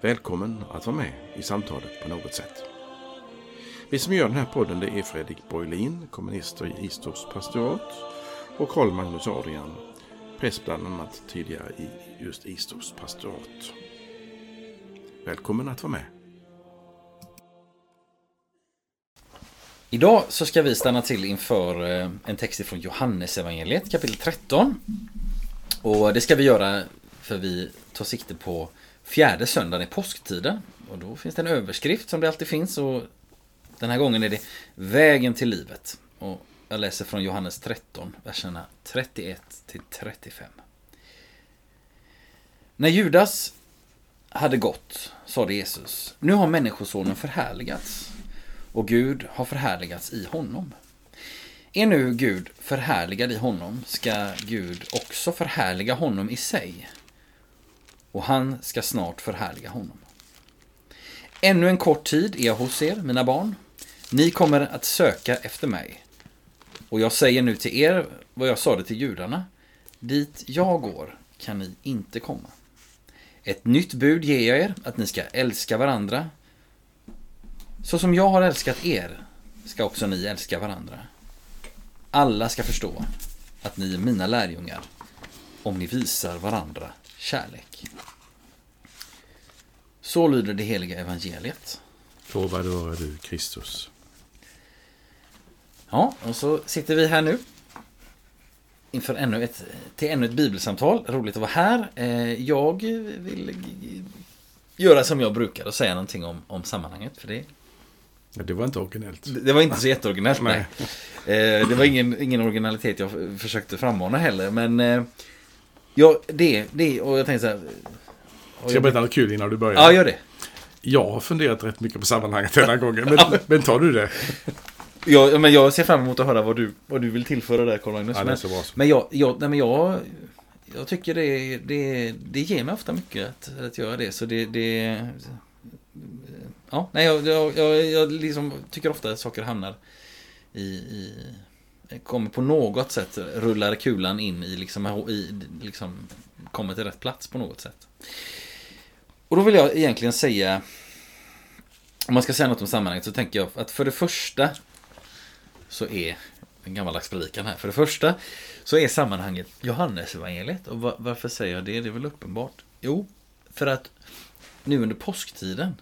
Välkommen att vara med i samtalet på något sätt. Vi som gör den här podden det är Fredrik Borglin, kommunister i Istorps pastorat och Karl Magnus Adrian, präst bland annat tidigare i just Istorps pastorat. Välkommen att vara med. Idag så ska vi stanna till inför eh, en text från Johannesevangeliet kapitel 13. Och det ska vi göra för vi tar sikte på fjärde söndagen i påsktiden. Och då finns det en överskrift som det alltid finns. Och den här gången är det Vägen till livet. Och jag läser från Johannes 13, verserna 31 till 35. När Judas hade gått sade Jesus, nu har Människosonen förhärligats och Gud har förhärligats i honom. Är nu Gud förhärligad i honom ska Gud också förhärliga honom i sig och han ska snart förhärliga honom. Ännu en kort tid är jag hos er, mina barn. Ni kommer att söka efter mig. Och jag säger nu till er vad jag sade till judarna. Dit jag går kan ni inte komma. Ett nytt bud ger jag er, att ni ska älska varandra. Så som jag har älskat er ska också ni älska varandra. Alla ska förstå att ni är mina lärjungar om ni visar varandra kärlek. Så lyder det heliga evangeliet. Lovad vare du Kristus. Ja, och så sitter vi här nu. Inför ännu ett, till ännu ett bibelsamtal. Roligt att vara här. Eh, jag vill göra som jag brukar och säga någonting om, om sammanhanget. För det, det var inte originellt. det var inte så jätteoriginellt. nej. Eh, Det var ingen, ingen originalitet jag försökte frammana heller. Men eh, ja, det, det och jag tänkte så här. Ska jag berätta något kul innan du börjar? Ja, gör det. Jag har funderat rätt mycket på sammanhanget den här gången. Men, men tar du det? Ja, men jag ser fram emot att höra vad du, vad du vill tillföra där Carl Magnus. Ja, så bra men, jag, jag, nej, men jag, jag tycker det, det, det ger mig ofta mycket att, att göra det. Så det, det ja, nej, jag, jag, jag, jag liksom tycker ofta att saker hamnar i, i kommer på något sätt rullar kulan in i liksom, i, liksom kommer till rätt plats på något sätt. Och då vill jag egentligen säga om man ska säga något om sammanhanget så tänker jag att för det första så är en gammaldags predikan här. För det första så är sammanhanget Johannesevangeliet. Och varför säger jag det? Det är väl uppenbart. Jo, för att nu under påsktiden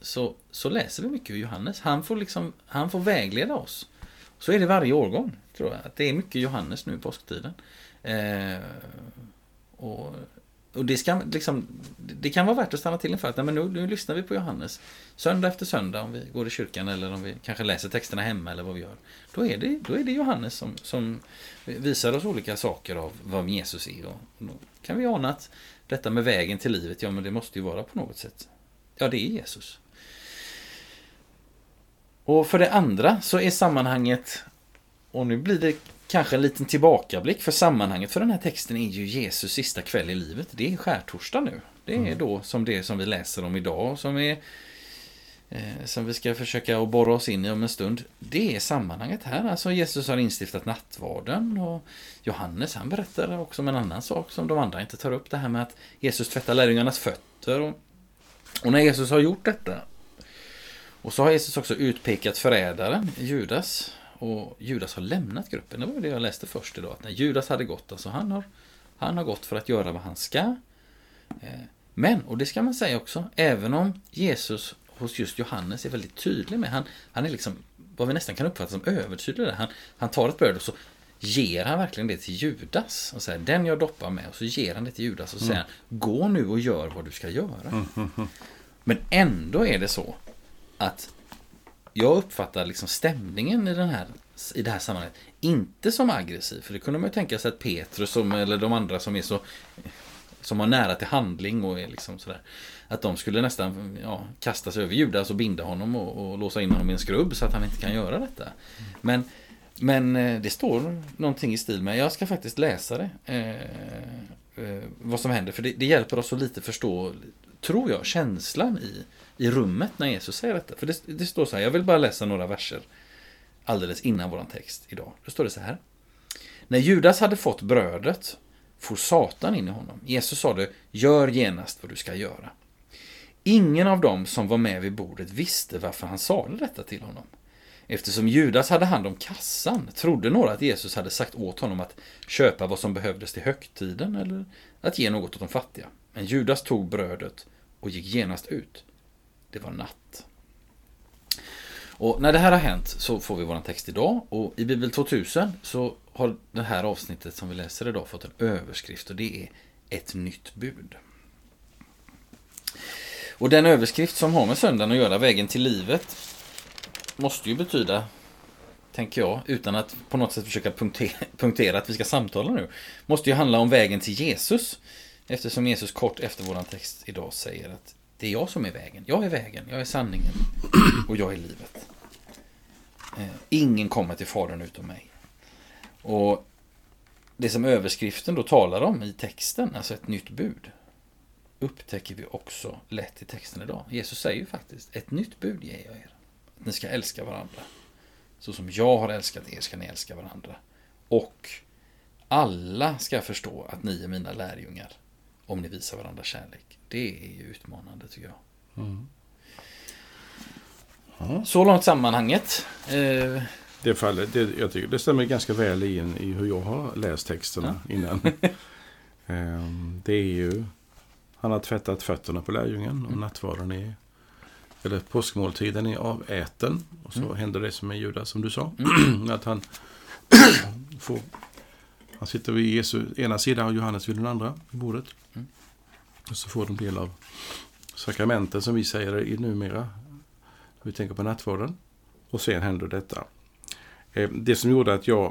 så, så läser vi mycket ur Johannes. Han får, liksom, han får vägleda oss. Så är det varje årgång, tror jag. Att det är mycket Johannes nu i påsktiden. Eh, och och det, ska, liksom, det kan vara värt att stanna till inför att nej, men nu, nu lyssnar vi på Johannes. Söndag efter söndag om vi går i kyrkan eller om vi kanske läser texterna hemma eller vad vi gör. Då är det, då är det Johannes som, som visar oss olika saker av vad Jesus är. Och då kan vi ana att detta med vägen till livet, ja men det måste ju vara på något sätt. Ja, det är Jesus. Och för det andra så är sammanhanget, och nu blir det kanske en liten tillbakablick för sammanhanget för den här texten är ju Jesus sista kväll i livet. Det är skärtorsdag nu. Det är då som det som vi läser om idag som är eh, som vi ska försöka att borra oss in i om en stund. Det är sammanhanget här. Alltså Jesus har instiftat nattvarden och Johannes han berättar också om en annan sak som de andra inte tar upp. Det här med att Jesus tvättar lärjungarnas fötter. Och, och när Jesus har gjort detta och så har Jesus också utpekat förrädaren, Judas. Och Judas har lämnat gruppen. Det var det jag läste först idag. Att när Judas hade gått, alltså han har, han har gått för att göra vad han ska. Eh, Men, och det ska man säga också, även om Jesus hos just Johannes är väldigt tydlig med, han, han är liksom vad vi nästan kan uppfatta som övertydlig där. Han, han tar ett bröd och så ger han verkligen det till Judas. Och säger den jag doppar med. Och så ger han det till Judas och säger han, gå nu och gör vad du ska göra. Men ändå är det så att jag uppfattar liksom stämningen i, den här, i det här sammanhanget inte som aggressiv. För det kunde man ju tänka sig att Petrus som, eller de andra som är så som har nära till handling och är liksom sådär. Att de skulle nästan ja, kasta sig över Judas och binda honom och, och låsa in honom i en skrubb så att han inte kan göra detta. Men, men eh, det står någonting i stil med, jag ska faktiskt läsa det. Eh, eh, vad som händer, för det, det hjälper oss att lite förstå, tror jag, känslan i, i rummet när Jesus säger detta. För det, det står så här, jag vill bara läsa några verser alldeles innan vår text idag. Då står det så här. När Judas hade fått brödet for Satan in i honom. Jesus sa det, gör genast vad du ska göra. Ingen av dem som var med vid bordet visste varför han sade detta till honom. Eftersom Judas hade hand om kassan trodde några att Jesus hade sagt åt honom att köpa vad som behövdes till högtiden eller att ge något åt de fattiga. Men Judas tog brödet och gick genast ut. Det var natt. Och när det här har hänt så får vi vår text idag och i Bibel 2000 så har det här avsnittet som vi läser idag fått en överskrift och det är ett nytt bud. Och den överskrift som har med söndagen att göra, vägen till livet, måste ju betyda, tänker jag, utan att på något sätt försöka punktera, punktera att vi ska samtala nu, måste ju handla om vägen till Jesus. Eftersom Jesus kort efter vår text idag säger att det är jag som är vägen. Jag är vägen, jag är sanningen och jag är livet. Eh, ingen kommer till Fadern utom mig. Och det som överskriften då talar om i texten, alltså ett nytt bud, upptäcker vi också lätt i texten idag. Jesus säger ju faktiskt, ett nytt bud ger jag er. Att ni ska älska varandra. Så som jag har älskat er ska ni älska varandra. Och alla ska förstå att ni är mina lärjungar om ni visar varandra kärlek. Det är ju utmanande tycker jag. Mm. Ja. Så långt sammanhanget. Eh, det fallet, det, jag tycker det stämmer ganska väl in i hur jag har läst texterna ja. innan. Ehm, det är ju, han har tvättat fötterna på lärjungen och mm. nattvarden är, eller påskmåltiden är aväten. Och så mm. händer det som med Judas som du sa. Mm. att han får, han sitter vid Jesu ena sida och Johannes vid den andra i bordet. Mm. Och så får de del av sakramenten som vi säger i numera. Vi tänker på nattvarden. Och sen händer detta. Eh, det som gjorde att jag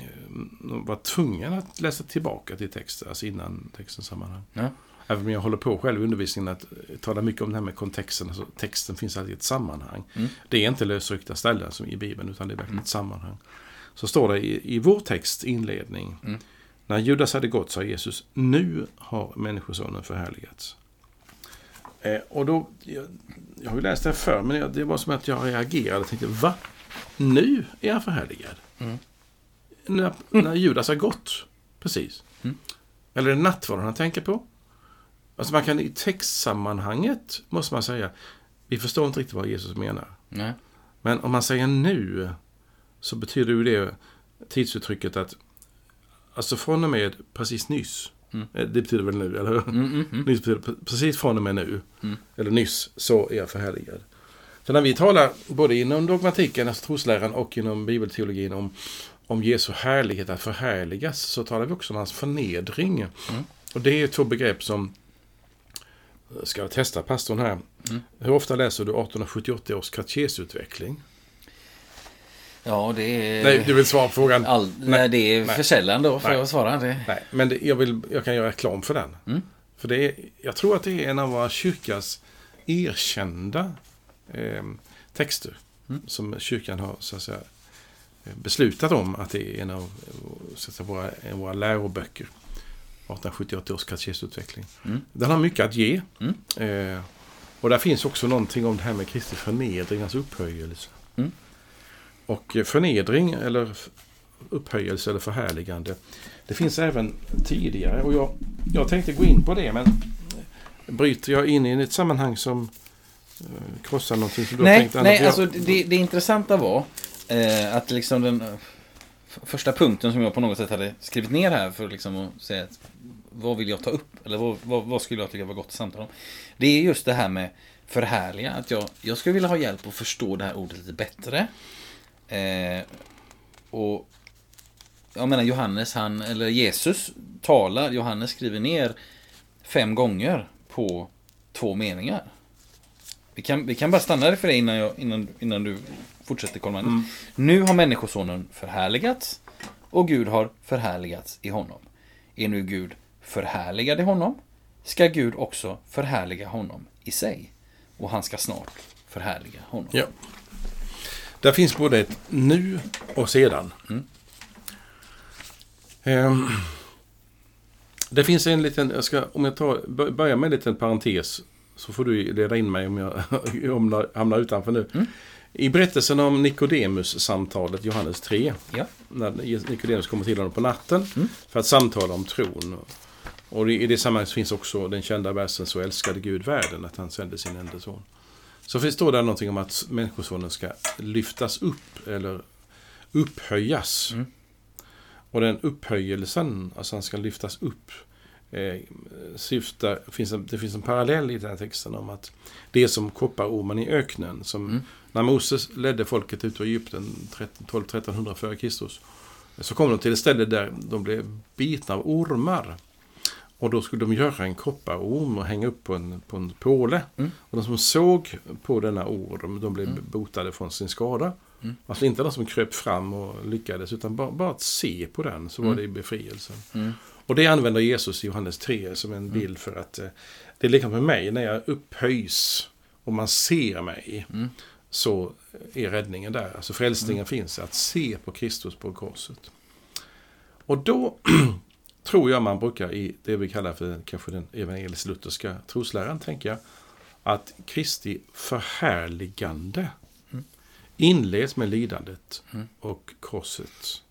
eh, var tvungen att läsa tillbaka till texten, alltså innan textens sammanhang. Ja. Även om jag håller på själv i undervisningen att tala mycket om det här med kontexten. Alltså, texten finns alltid i ett sammanhang. Mm. Det är inte lösryckta ställen som i Bibeln, utan det är verkligen mm. ett sammanhang. Så står det i, i vår text inledning. Mm. När Judas hade gått sa Jesus, nu har Människosonen förhärligats. Eh, och då, jag, jag har ju läst det här förr, men det var som att jag reagerade och tänkte, va? Nu är han förhärligad. Mm. När, när Judas har gått. Precis. Mm. Eller är det nattvarden han tänker på? Alltså man kan i textsammanhanget, måste man säga, vi förstår inte riktigt vad Jesus menar. Nej. Men om man säger nu, så betyder ju det tidsuttrycket att, alltså från och med precis nyss, mm. Eh, det betyder väl nu, eller hur? Mm, mm, mm. nyss betyder precis från och med nu, mm. eller nyss, så är jag förhärligad. Så när vi talar både inom dogmatiken, alltså trosläran och inom bibelteologin om, om Jesu härlighet att förhärligas så talar vi också om hans förnedring. Mm. Och det är två begrepp som ska jag testa pastorn här. Hur ofta läser du 1878 års katechesutveckling? Ja, det är... Nej, du vill svara på frågan? All... Nej, det är för sällan då, får jag svara. Det... Nej, men det, jag, vill, jag kan göra reklam för den. Mm. För det är, jag tror att det är en av våra kyrkas erkända eh, texter. Mm. Som kyrkan har så att säga, beslutat om att det är en av så att säga, våra, våra läroböcker. 1878 års katechesutveckling. Mm. Den har mycket att ge. Mm. Eh, och där finns också någonting om det här med Kristi förnedring, alltså upphöjelse. Mm. Och förnedring eller upphöjelse eller förhärligande. Det finns även tidigare och jag, jag tänkte gå in på det men bryter jag in i ett sammanhang som Eh, krossa någonting som du nej, har tänkt. Nej, alltså det, det intressanta var eh, att liksom den eh, första punkten som jag på något sätt hade skrivit ner här för liksom att säga att vad vill jag ta upp? Eller vad, vad, vad skulle jag tycka var gott att samtala om? Det är just det här med förhärliga. Att jag, jag skulle vilja ha hjälp att förstå det här ordet lite bättre. Eh, och jag menar Johannes, han, eller Jesus talar, Johannes skriver ner fem gånger på två meningar. Vi kan, vi kan bara stanna där för det innan, jag, innan, innan du fortsätter Karl mm. Nu har Människosonen förhärligats och Gud har förhärligats i honom. Är nu Gud förhärligad i honom ska Gud också förhärliga honom i sig. Och han ska snart förhärliga honom. Ja. Där finns både ett nu och sedan. Mm. Ehm, det finns en liten, jag ska, om jag tar, bör- börjar med en liten parentes så får du leda in mig om jag hamnar, hamnar utanför nu. Mm. I berättelsen om Nikodemus-samtalet, Johannes 3, Ja. när Nikodemus kommer till honom på natten Mm. för att samtala om tron. Och i det sammanhanget finns också den kända versen Så älskade Gud världen att han sände sin enda son. Så det där någonting om att Människosonen ska lyftas upp eller upphöjas. Mm. Och den upphöjelsen, alltså han ska lyftas upp, eh, syftar, finns en, det finns en parallell i den här texten om att det är som kopparormen i öknen. Som Mm. När Moses ledde folket ut ur Egypten 12-1300 före Kristus. Så kom de till ett ställe där de blev bitna av ormar. Och då skulle de göra en kopparorm och hänga upp på en, på en påle. Mm. Och de som såg på denna orm, de blev Mm. botade från sin skada. Mm. Alltså inte de som kröp fram och lyckades, utan bara, bara att se på den så var Mm. det befrielsen. Mm. Och det använder Jesus i Johannes 3 som en bild för att eh, det är likadant med mig, när jag upphöjs och man ser mig Mm. så är räddningen där. Alltså frälsningen finns att se på Kristus på korset. Och då tror jag man brukar i det vi kallar för kanske den evangelisk-lutherska trosläran tänker jag att Kristi förhärligande Mm. inleds med lidandet Mm. och korset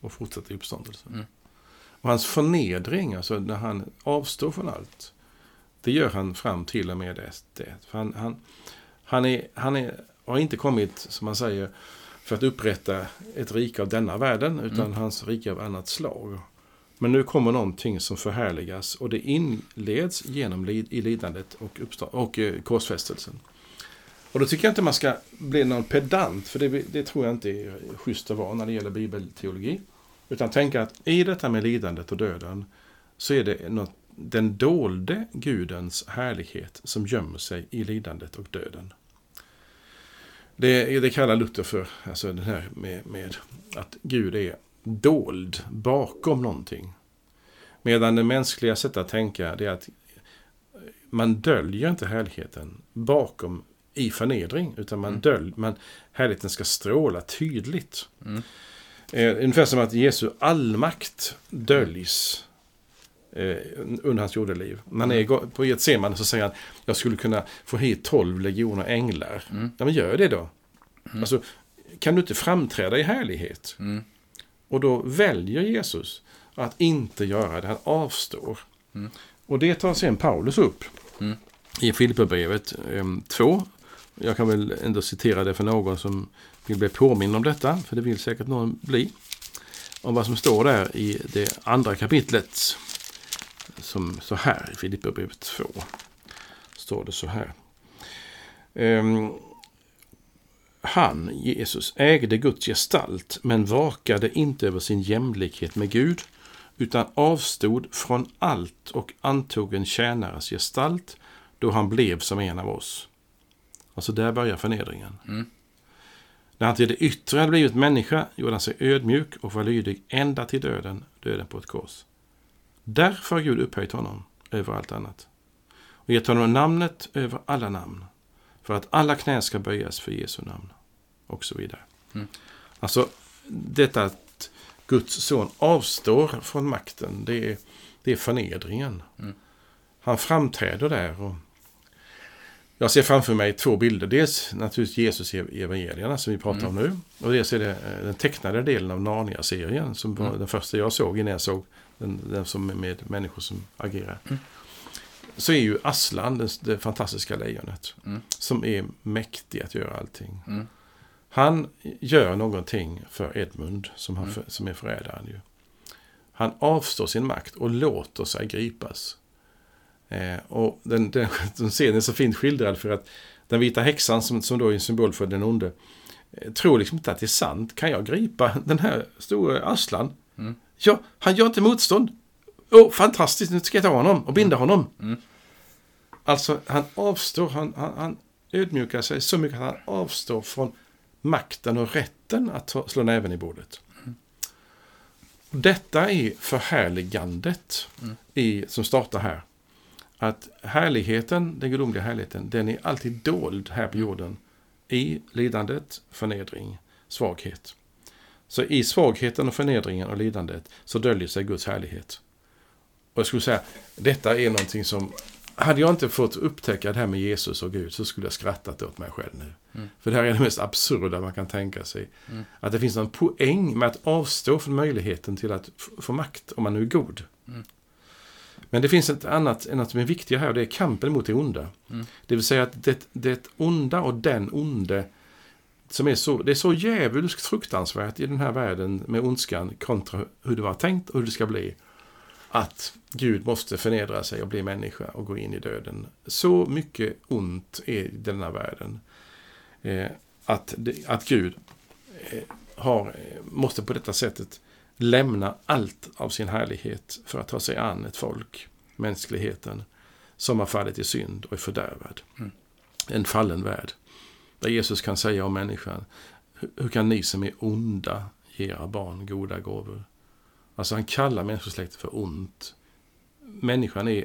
och fortsätter i uppståndelsen. Mm. Och hans förnedring, alltså när han avstår från allt, det gör han fram till och med det. det. För han, han, han, är, han är, har inte kommit, som man säger, för att upprätta ett rike av denna världen, utan Mm. hans rike av annat slag. Men nu kommer någonting som förhärligas och det inleds genom lid, i lidandet och, uppstå- och eh, korsfästelsen. Och då tycker jag inte man ska bli någon pedant, för det, det tror jag inte är schysst att vara när det gäller bibelteologi. Utan tänka att i detta med lidandet och döden så är det något, den dolde Gudens härlighet som gömmer sig i lidandet och döden. Det, det kallar Luther för alltså det här med, med att Gud är dold bakom någonting. Medan det mänskliga sättet att tänka det är att man döljer inte härligheten bakom i förnedring, utan man Mm. döljer, man, härligheten ska stråla tydligt. Mm. Eh, ungefär som att Jesu allmakt döljs eh, under hans jordeliv. När han är gå- på Getsemane så säger han jag skulle kunna få hit tolv legioner änglar. Mm. Ja, men gör det då. Alltså, kan du inte framträda i härlighet? Mm. Och då väljer Jesus att inte göra det. Han avstår. Mm. Och det tar sen Paulus upp Mm. i Filipperbrevet 2. Jag kan väl ändå citera det för någon som vill bli påminn om detta. För det vill säkert någon bli. Om vad som står där i det andra kapitlet. Som så här i Filipperbrevet 2. Står det så här. Ehm, han, Jesus, ägde Guds gestalt men vakade inte över sin jämlikhet med Gud utan avstod från allt och antog en tjänares gestalt då han blev som en av oss. Alltså där börjar förnedringen. Mm. När han till det yttre hade blivit människa gjorde han sig ödmjuk och var lydig ända till döden, döden på ett kors. Därför har Gud upphöjt honom över allt annat och gett honom namnet över alla namn för att alla knän ska böjas för Jesu namn och så vidare. Mm. Alltså detta att Guds son avstår från makten, det är, det är förnedringen. Mm. Han framträder där och jag ser framför mig två bilder. Dels naturligtvis Jesus evangelierna som vi pratar om nu. Och dels är det eh, den tecknade delen av Narnia-serien som var Mm. den första jag såg innan jag såg den, den som är med människor som agerar. Så är ju Aslan, det, det fantastiska lejonet, Mm. som är mäktig att göra allting. Mm. Han gör någonting för Edmund som, han, Mm. som är förrädaren. Ju. Han avstår sin makt och låter sig gripas. Eh, och den, den, den scenen är så fint skildrad för att den vita häxan som, som då är en symbol för den onde eh, tror liksom inte att det är sant. Kan jag gripa den här stora Aslan? Mm. Ja, han gör inte motstånd. Åh, fantastiskt, nu ska jag ta honom och binda honom. Mm. Alltså, han avstår, han, han, han ödmjukar sig så mycket att han avstår från makten och rätten att ta, slå näven i bordet. Detta är förhärligandet Mm. i, som startar här. att härligheten, den gudomliga härligheten, den är alltid dold här på jorden. I lidandet, förnedring, svaghet. Så i svagheten och förnedringen och lidandet så döljer sig Guds härlighet. Och jag skulle säga, detta är någonting som hade jag inte fått upptäcka det här med Jesus och Gud så skulle jag skrattat åt mig själv nu. Mm. För det här är det mest absurda man kan tänka sig. Mm. Att det finns en poäng med att avstå från möjligheten till att få makt om man nu är god. Mm. Men det finns ett annat, något som är viktigare här och det är kampen mot det onda. Mm. Det vill säga att det, det onda och den onde som är så, det är så djävulskt fruktansvärt i den här världen med ondskan kontra hur det var tänkt och hur det ska bli. Att Gud måste förnedra sig och bli människa och gå in i döden. Så mycket ont är i denna världen. Eh, att, att Gud eh, har, eh, måste på detta sättet lämna allt av sin härlighet för att ta sig an ett folk, mänskligheten, som har fallit i synd och är fördärvad. Mm. En fallen värld. Där Jesus kan säga om människan, "Hur- hur kan ni som är onda ge era barn goda gåvor? Alltså han kallar människosläktet för ont. Människan är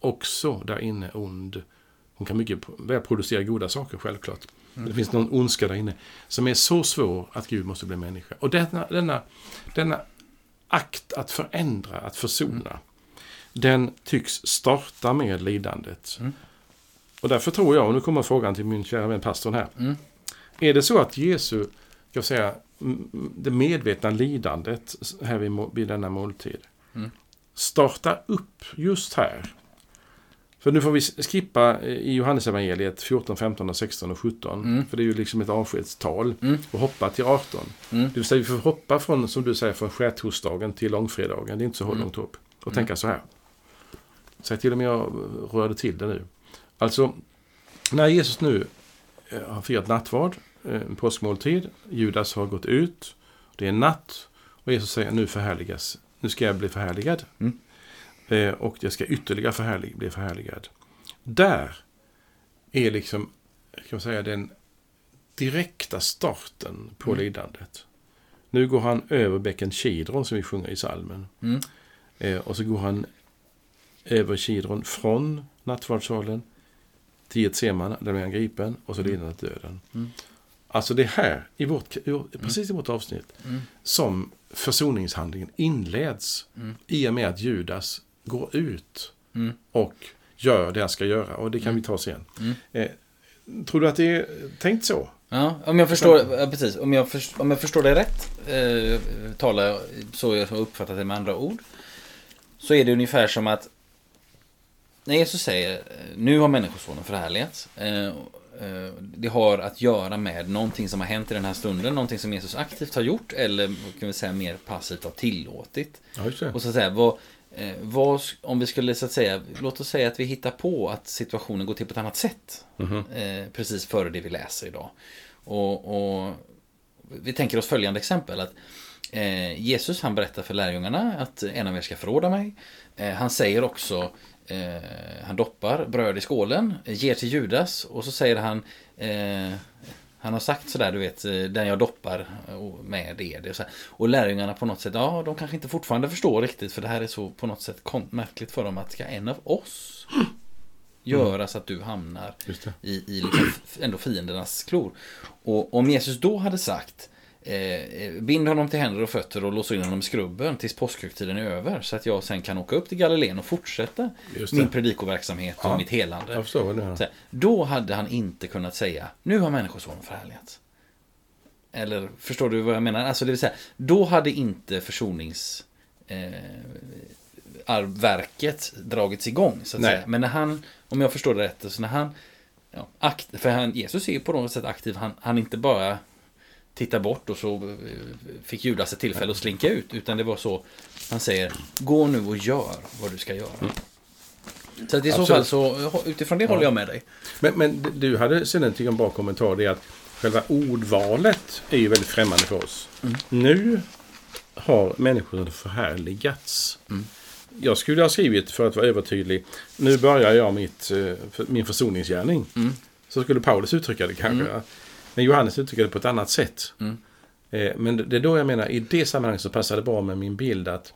också där inne ond. Hon kan mycket väl producera goda saker självklart. Men det finns någon ondska där inne som är så svår att Gud måste bli människa. Och denna, denna, denna akt att förändra, att försona, den tycks starta med lidandet. Mm. Och därför tror jag, och nu kommer frågan till min kära vän pastorn här. Mm. Är det så att Jesu, ska jag säga, det medvetna lidandet här vid, vid denna måltid Mm. startar upp just här? För nu får vi skippa eh, i Johannesevangeliet 14, 15, och 16 och 17. Mm. För det är ju liksom ett avskedstal. Mm. Och hoppa till 18. Mm. Det vill säga vi får hoppa från, som du säger, från skärtorsdagen till långfredagen. Det är inte så Mm. långt upp. Och Mm. tänka så här. Säg till om jag rörde till det nu. Alltså, när Jesus nu eh, har firat nattvard, en påskmåltid. Judas har gått ut. Det är natt. Och Jesus säger nu förhärligas. Nu ska jag bli förhärligad. Mm. Eh, och jag ska ytterligare förhärlig, bli förhärligad. Där är liksom, kan man säga, den direkta starten på Mm. lidandet. Nu går han över bäcken Kidron som vi sjunger i salmen. Mm. Eh, och så går han över Kidron från nattvardssalen till Getsemane, där blir han gripen och så Mm. lidandet döden. Mm. Alltså det är här, i vårt, vårt- precis i vårt avsnitt, Mm. som försoningshandlingen inleds Mm. i och med att Judas går ut Mm. och gör det han ska göra. Och det kan vi ta sen. Mm. Eh, tror du att det är tänkt så? Ja, om jag förstår, ja, precis, om jag, först, om jag förstår det rätt, eh, talar så jag har uppfattat det med andra ord. Så är det ungefär som att när Jesus säger nu har människosonen förhärligats. Eh, det har att göra med någonting som har hänt i den här stunden, någonting som Jesus aktivt har gjort eller kan vi säga mer passivt har tillåtit. Ja. Och så att säga, vad, eh, vad, om vi skulle så att säga, låt oss säga att vi hittar på att situationen går till på ett annat sätt. Mhm. Eh, precis före det vi läser idag. Och, och vi tänker oss följande exempel. att eh, Jesus han berättar för lärjungarna att en av er ska förråda mig. Eh, han säger också, eh, han doppar bröd i skålen, ger till Judas och så säger han eh, han har sagt sådär, du vet, eh, den jag doppar och med är det. Och, så här. och lärjungarna på något sätt, ja, de kanske inte fortfarande förstår riktigt, för det här är så på något sätt märkligt för dem att ska en av oss göra så att du hamnar i, i liksom ändå fiendernas klor. Och om Jesus då hade sagt eh, bind honom till händer och fötter och lås in honom i skrubben tills påskhögtiden är över så att jag sen kan åka upp till Galileen och fortsätta min predikoverksamhet och Ja. mitt helande. Jag förstår vad du Då hade han inte kunnat säga nu har människosonen förhärligats. Eller förstår du vad jag menar? Alltså det vill säga, då hade inte försonings eh, verket dragits igång. Så att Nej. säga. Men när han, om jag förstår det rätt, så när han, ja, akt, för han, Jesus är ju på något sätt aktiv, han, han inte bara tittar bort och så eh, fick Judas ett tillfälle att slinka ut, utan det var så, han säger, gå nu och gör vad du ska göra. Så att i så Absolut. fall så, utifrån det håller jag med dig. Men, men du hade sen en, tycker jag, en bra kommentar. Det är att själva ordvalet är ju väldigt främmande för oss. Nu har människor förhärligats. Jag skulle ha skrivit, för att vara övertydlig, nu börjar jag mitt, eh, min försoningsgärning. Mm. Så skulle Paulus uttrycka det kanske. Men Johannes uttrycker det på ett annat sätt. Mm. Eh, Men det är då jag menar, i det sammanhanget så passar det bra med min bild att,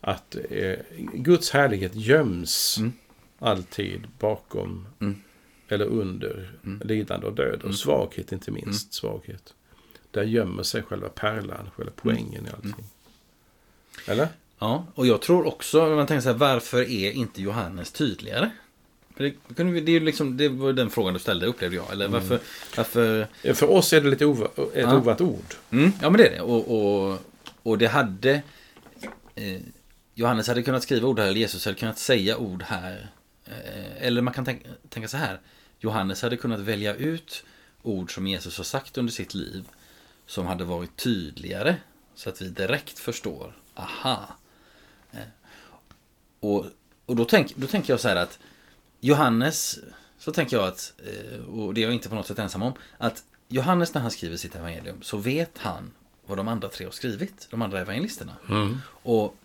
att eh, Guds härlighet göms Mm. alltid bakom Mm. eller under Mm. lidande och död. Mm. Och svaghet inte minst. Svaghet. Där gömmer sig själva pärlan, själva poängen i allting. Mm. Eller? Ja, och jag tror också, man tänker så här, varför är inte Johannes tydligare? Det, det, är ju liksom, det var den frågan du ställde, upplevde jag. Eller varför... varför Ja, För oss är det lite ova, ett Ja. ovat ord. mm, ja, men det är det. Och, och, och det hade... Eh, Johannes hade kunnat skriva ord här, eller Jesus hade kunnat säga ord här. Eh, eller man kan tänka, tänka så här. Johannes hade kunnat välja ut ord som Jesus har sagt under sitt liv. Som hade varit tydligare. Så att vi direkt förstår. Aha. Eh, och och då, tänk, då tänker jag så här att Johannes, så tänker jag att, eh, och det är jag inte på något sätt ensam om, att Johannes när han skriver sitt evangelium så vet han vad de andra tre har skrivit, de andra evangelisterna. Och,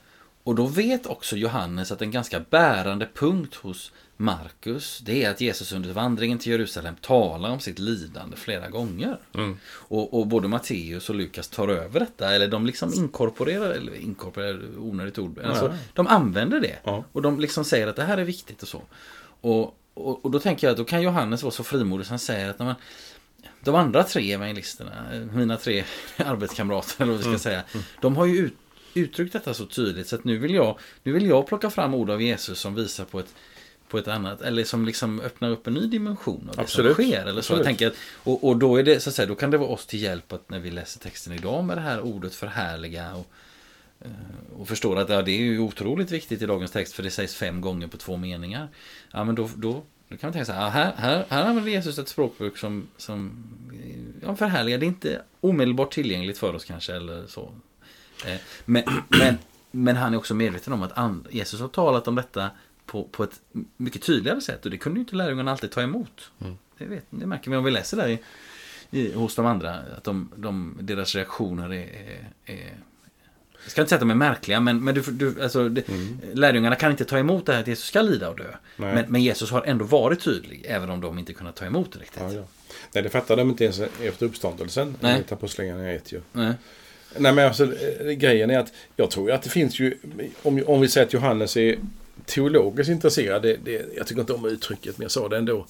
och då vet också Johannes att en ganska bärande punkt hos Markus, det är att Jesus under vandringen till Jerusalem talar om sitt lidande flera gånger. Och, och både Matteus och Lukas tar över detta, eller de liksom inkorporerar, eller inkorporerar, onödigt ord, alltså, Ja. de använder det. Och de liksom säger att det här är viktigt och så. Och, och, och då tänker jag att då kan Johannes vara så frimodig som säger att man, de andra tre evangelisterna, mina tre arbetskamrater eller vad vi ska säga, de har ju ut, uttryckt detta så tydligt så att nu vill jag, nu vill jag plocka fram ord av Jesus som visar på ett på ett annat, eller som liksom öppnar upp en ny dimension av det Absolut. som sker. Eller så. Jag tänker att, och, och då är det, så att säga, då kan det vara oss till hjälp att när vi läser texten idag med det här ordet förhärliga och, och förstår att ja, det är ju otroligt viktigt i dagens text för det sägs fem gånger på två meningar. Ja, men då, då, då kan man tänka så här, här, här, här använder Jesus ett språkbruk som, som ja, förhärligar. Det är inte omedelbart tillgängligt för oss kanske eller så. Eh, Men, men, men han är också medveten om att Jesus har talat om detta på, på ett mycket tydligare sätt och det kunde ju inte lärjungarna alltid ta emot. Det, vet, det märker vi om vi läser där i, i, hos de andra. Att de, de, deras reaktioner är, är, är jag ska inte säga att de är märkliga, men, men du, du, alltså, det, lärjungarna kan inte ta emot det här att Jesus ska lida och dö. Men, men Jesus har ändå varit tydlig, även om de inte kunnat ta emot det riktigt. Ja, ja. Nej, det fattade de inte ens efter uppståndelsen. Nej. Enligt Apostlagärningarna 1 ju. Nej. Nej men alltså eh, grejen är att jag tror att det finns ju, om, om vi säger att Johannes är teologiskt intresserad, det, det, jag tycker inte om uttrycket men jag sa det ändå.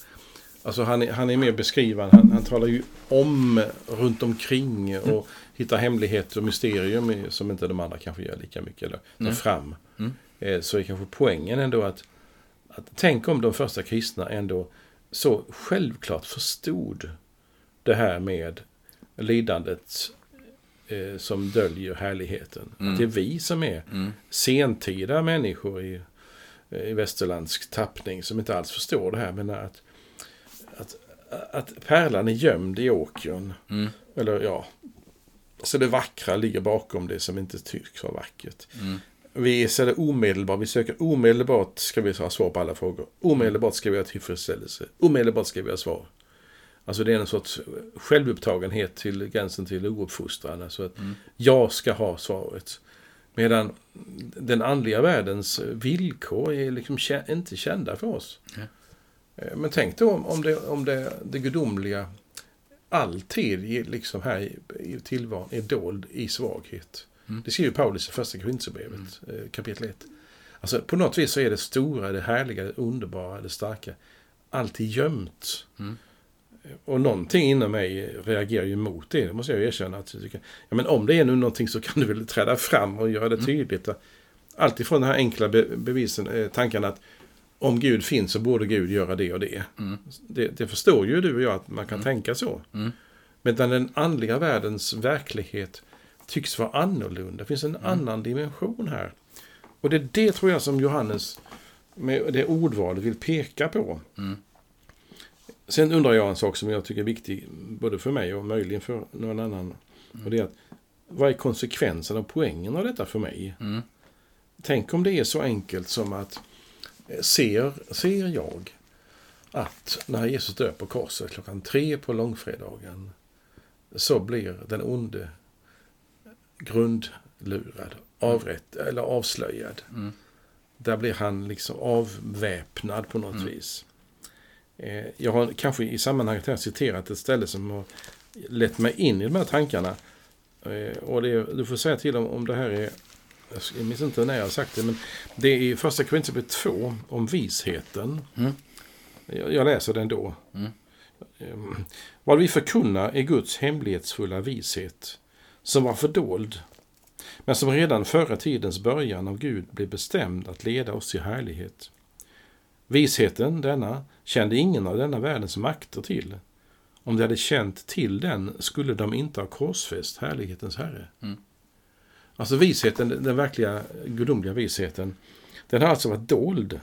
Alltså han är, han är mer beskrivande, han, han talar ju om runt omkring och hittar hemligheter och mysterium som inte de andra kanske gör lika mycket eller tar Nej. fram. Mm. Eh, Så är kanske poängen ändå att, att tänk om de första kristna ändå så självklart förstod det här med lidandet eh, som döljer härligheten. Mm. Att det är vi som är Mm. sentida människor i, eh, i västerländsk tappning som inte alls förstår det här. Men att, att, att pärlan är gömd i åkern. Mm. Eller ja, så det vackra ligger bakom det som inte tycks vara vackert. Mm. Vi så det omedelbart, vi söker omedelbart ska vi ha svar på alla frågor. Omedelbart ska vi ha tillfredsställelse. Omedelbart ska vi ha svar. Alltså det är en sorts självupptagenhet till gränsen till ouppfostran. Alltså att jag ska ha svaret. Medan den andliga världens villkor är liksom inte kända för oss. Eh, Men tänk då om, om, det, om det, det gudomliga alltid liksom här i, i tillvaron är dold i svaghet. Mm. Det skriver Paulus i första Korinthierbrevet eh, kapitel 1. Alltså på något vis så är det stora, det härliga, det underbara, det starka alltid gömt. Mm. Och någonting inom mig reagerar ju mot det, det måste jag erkänna. Att jag tycker, ja, men om det är nu någonting så kan du väl träda fram och göra det Mm. tydligt. Alltifrån den här enkla be bevisen, eh, tanken att om Gud finns så borde Gud göra det och det. Mm. Det, det förstår ju du och jag att man kan tänka så. Mm. Medan den andliga världens verklighet tycks vara annorlunda. Det finns en Mm. annan dimension här. Och det är det tror jag som Johannes med det ordvalet vill peka på. Mm. Sen undrar jag en sak som jag tycker är viktig både för mig och möjligen för någon annan. Och det är att vad är konsekvensen och poängen av detta för mig? Mm. Tänk om det är så enkelt som att ser, ser jag att när Jesus dör på korset klockan tre på långfredagen så blir den onde grundlurad, avrätt eller avslöjad. Mm. Där blir han liksom avväpnad på något Mm. vis. Eh, Jag har kanske i sammanhanget här citerat ett ställe som har lett mig in i de här tankarna. Eh, Och det, du får säga till om, om det här är jag minns inte när jag har sagt det, men det är i första Korinthierbrevet 2 om visheten. Mm. Jag, jag läser den då. Mm. Ehm, Vad vi förkunnar är Guds hemlighetsfulla vishet, som var fördold, men som redan före tidens början av Gud blev bestämd att leda oss till härlighet. Visheten, denna, kände ingen av denna världens makter till. Om de hade känt till den skulle de inte ha korsfäst härlighetens Herre. Mm. Alltså visheten, den verkliga gudomliga visheten, den har alltså varit dold.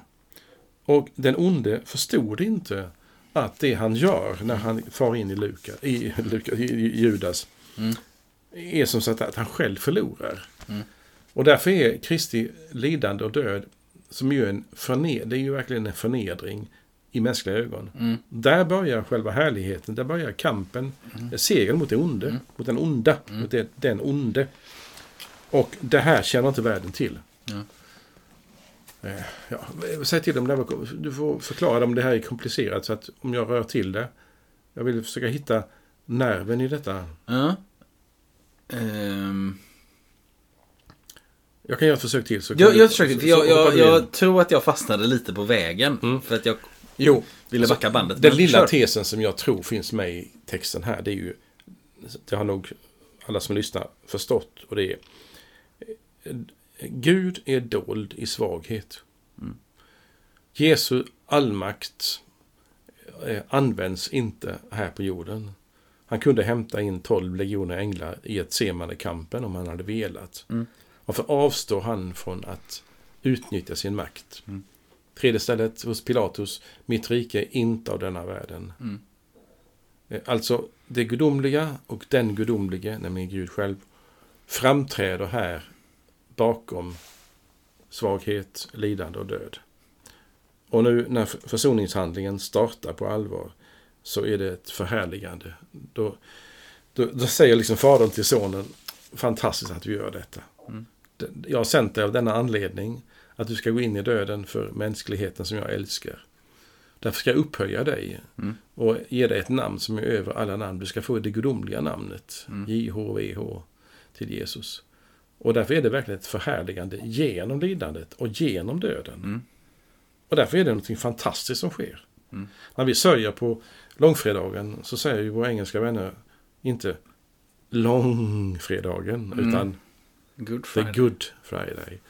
Och den onde förstod inte att det han gör när han far in i, Luka, i, Luka, i, Judas Mm. är som så att, han själv förlorar. Mm. Och därför är Kristi lidande och död, som ju är en det är ju verkligen en förnedring i mänskliga ögon. Mm. Där börjar själva härligheten, där börjar kampen, Mm. segern mot det onde, Mm. mot den onda, Mm. mot det, den onde. Och det här känner inte världen till. Ja. Eh, Ja, säg till dem, det här du får förklara om det här är komplicerat så att om jag rör till det. Jag vill försöka hitta nerven i detta. Ja. Ehm, Jag kan göra ett försök till. Så jag, jag försökte, jag, jag, jag tror att jag fastnade lite på vägen. Mm. För att jag Jo, ville Alltså, backa bandet. den lilla kör. tesen som jag tror finns med i texten här, det är ju, det har nog alla som lyssnar förstått, och det är Gud är dold i svaghet. Mm. Jesu allmakt eh, används inte här på jorden. Han kunde hämta in tolv legioner änglar i ett kampen om han hade velat. Mm. Varför avstår han från att utnyttja sin makt? Mm. Tredje stället hos Pilatus. Mitt rike är inte av denna världen. Mm. Eh, Alltså det gudomliga och den gudomlige, nämligen Gud själv, framträder här bakom svaghet, lidande och död. Och nu när försoningshandlingen startar på allvar så är det ett förhärligande. Då, då, då säger liksom fadern till sonen, fantastiskt att du gör detta. Mm. Jag har sänt dig av denna anledning att du ska gå in i döden för mänskligheten som jag älskar. Därför ska jag upphöja dig Mm. och ge dig ett namn som är över alla namn. Du ska få det gudomliga namnet, Mm. JHVH, till Jesus. Och därför är det verkligen ett förhärligande genom lidandet och genom döden. Mm. Och därför är det något fantastiskt som sker. Mm. När vi sörjer på långfredagen så säger ju våra engelska vänner inte långfredagen Mm. utan Good the good Friday.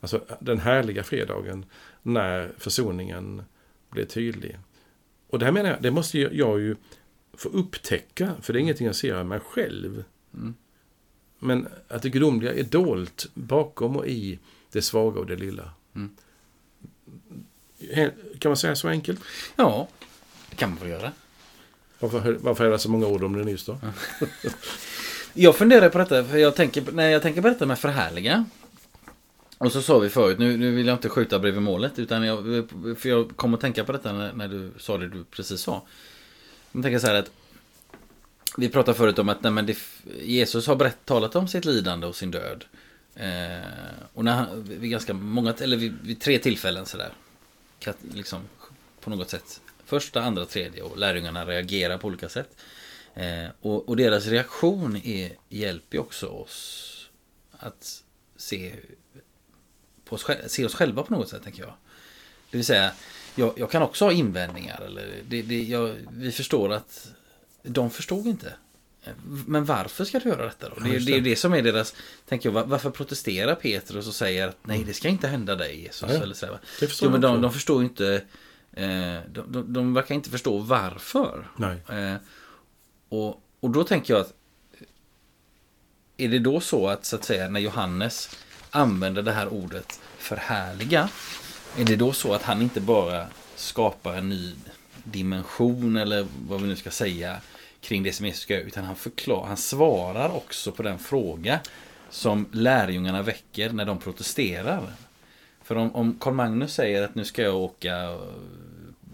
Alltså den härliga fredagen när försoningen blir tydlig. Och det här menar jag, det måste jag ju få upptäcka, för det är ingenting jag ser av mig själv. Mm. Men att det gudomliga är dolt bakom och i det svaga och det lilla. Mm. Kan man säga så enkelt? Ja, det kan man väl göra. Varför, varför är det så många ord om det nyss då? Jag funderar på detta, för jag tänker, när jag tänker på detta med förhärliga. Och så sa vi förut, nu, nu vill jag inte skjuta bredvid målet, utan jag, för jag kom att tänka på detta när, när du sa det du precis sa. Jag tänker så här att vi pratade förut om att nej, men det, Jesus har berätt, talat om sitt lidande och sin död. Eh, och när han, vid ganska många, eller vid, vid tre tillfällen sådär. Liksom, på något sätt. Första, andra, tredje och lärjungarna reagerar på olika sätt. Eh, och, och deras reaktion är, hjälper ju också oss att se, på oss, se oss själva på något sätt, tänker jag. Det vill säga, jag, jag kan också ha invändningar. Eller det, det, jag, vi förstår att de förstod inte. Men varför ska du göra detta då? Ja, Det, det är det. det som är deras... Tänker jag, va- varför protesterar Petrus och säger att nej, det ska inte hända dig Jesus? Ja, ja. Eller så? Det jo, men de, de förstår inte... Eh, de, de, de verkar inte förstå varför. Nej. Eh, och, och då tänker jag att är det då så att, så att säga, när Johannes använder det här ordet förhärliga, är det då så att han inte bara skapar en ny dimension eller vad vi nu ska säga kring det som Jesus ska göra, utan han, förklar, han svarar också på den fråga som lärjungarna väcker när de protesterar. För om, om Carl Magnus säger att nu ska jag åka, eh,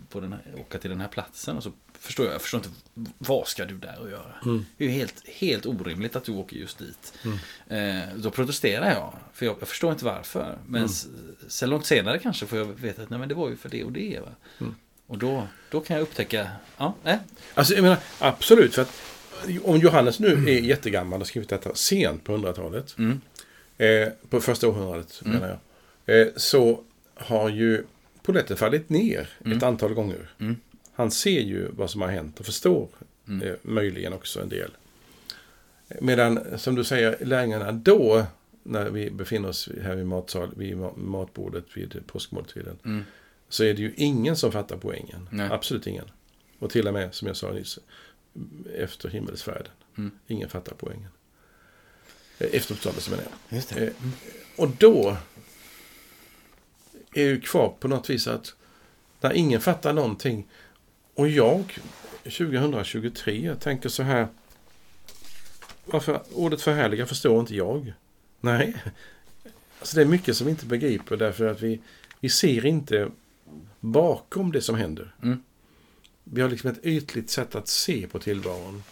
på den här, åka till den här platsen och så förstår jag, jag förstår inte vad ska du där och göra? Mm. Det är ju helt, helt orimligt att du åker just dit. Mm. Eh, då protesterar jag, för jag, jag förstår inte varför. Men Mm. sen långt senare kanske får jag veta att nej, men det var ju för det och det. Va? Mm. Och då, då kan jag upptäcka, ja, nej. Alltså, jag menar, absolut. För att om Johannes nu är jättegammal och skrivit detta sent på 100-talet. Mm. eh, på första århundradet Mm. menar jag, eh, så har ju polletten fallit ner Mm. ett antal gånger. Mm. Han ser ju vad som har hänt och förstår Mm. eh, möjligen också en del. Medan, som du säger, lärjungarna då, när vi befinner oss här vid, matsal, vid ma- matbordet vid påskmåltiden, Mm. Så är det ju ingen som fattar poängen. Nej. Absolut ingen. Och till och med, som jag sa nyss, efter himmelsfärden. Mm. Ingen fattar poängen. Eh, Efter uppståndelsen menar jag. Just Eh, Och då är ju kvar på något vis att när ingen fattar någonting och jag 2023 tänker så här varför ordet förhärliga förstår inte jag? Nej, alltså det är mycket som vi inte begriper därför att vi, vi ser inte bakom det som händer. Mm. Vi har liksom ett ytligt sätt att se på tillvaron.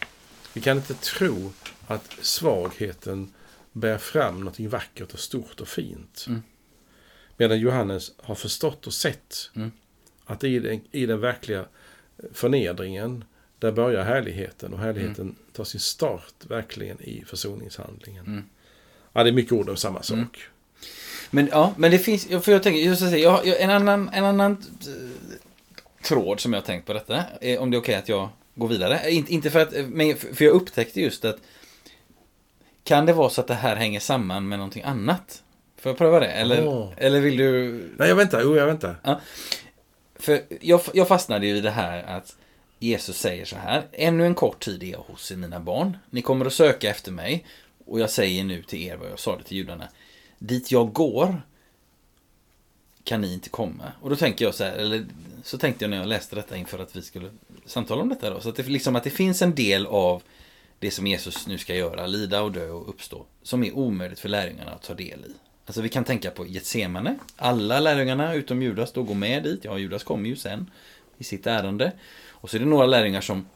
Vi kan inte tro att svagheten bär fram något vackert och stort och fint. Mm. Medan Johannes har förstått och sett Mm. att i den, i den verkliga förnedringen där börjar härligheten och härligheten tar sin start verkligen i försoningshandlingen. Mm. Ja, det är mycket ord om samma sak. Men ja, men det finns, för jag tänker, just att säga, jag, jag, en annan, en annan eh, tråd som jag har tänkt på detta, är om det är okej att jag går vidare. Eh, Inte, inte för att, eh, men för jag upptäckte just att kan det vara så att det här hänger samman med någonting annat? Får jag pröva det? Eller, Åh. eller vill du Nej, jag väntar. Jo, jag väntar. För jag, jag fastnade ju i det här att Jesus säger så här. Ännu en kort tid är jag hos er mina barn. Ni kommer att söka efter mig. Och jag säger nu till er vad jag sa det till judarna. Dit jag går kan ni inte komma. Och då tänker jag så här, eller så tänkte jag när jag läste detta inför att vi skulle samtala om detta då. Så att det, liksom att det finns en del av det som Jesus nu ska göra, lida och dö och uppstå, som är omöjligt för lärjungarna att ta del i. Alltså vi kan tänka på Getsemane. Alla lärjungarna utom Judas då går med dit. Ja, Judas kommer ju sen i sitt ärende. Och så är det några lärjungar som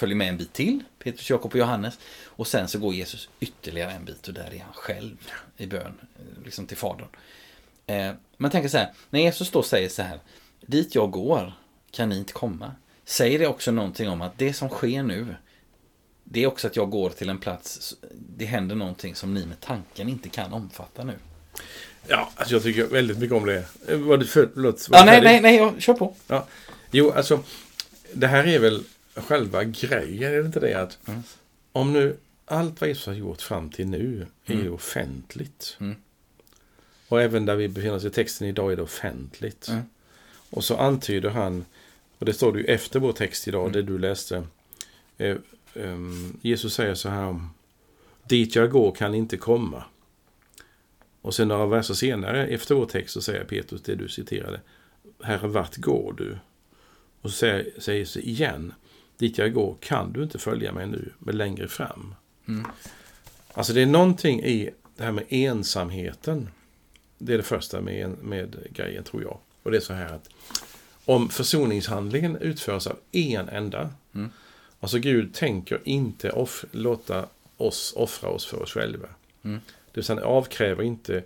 följer med en bit till. Petrus, Jakob och Johannes. Och sen så går Jesus ytterligare en bit och där är han själv i bön. eh, Liksom till Fadern. Eh, man tänker så här, när Jesus då säger så här. Dit jag går kan ni inte komma. Säger det också någonting om att det som sker nu. Det är också att jag går till en plats. Det händer någonting som ni med tanken inte kan omfatta nu. Ja, alltså jag tycker väldigt mycket om det. Eh, Var det för, förlåt, var Ja, nej, nej, nej, jag kör på. Jo, alltså. Det här är väl själva grejen, är det inte det? Att Mm. om nu allt vad Jesus har gjort fram till nu är Mm. offentligt. Mm. Och även där vi befinner oss i texten idag är det offentligt. Mm. Och så antyder han, och det står det ju efter vår text idag, Mm. det du läste. Eh, ehm, Jesus säger så här, dit jag går kan inte komma. Och sen några verser senare, efter vår text, så säger Petrus det du citerade. Herre, vart går du? Och så säger, säger Jesus igen, dit jag går kan du inte följa mig nu, men längre fram. Mm. Alltså det är någonting i det här med ensamheten. Det är det första med, med grejen, tror jag. Och det är så här att om försoningshandlingen utförs av en enda, Mm. alltså Gud tänker inte off, låta oss offra oss för oss själva. Mm. Det vill säga, han avkräver inte,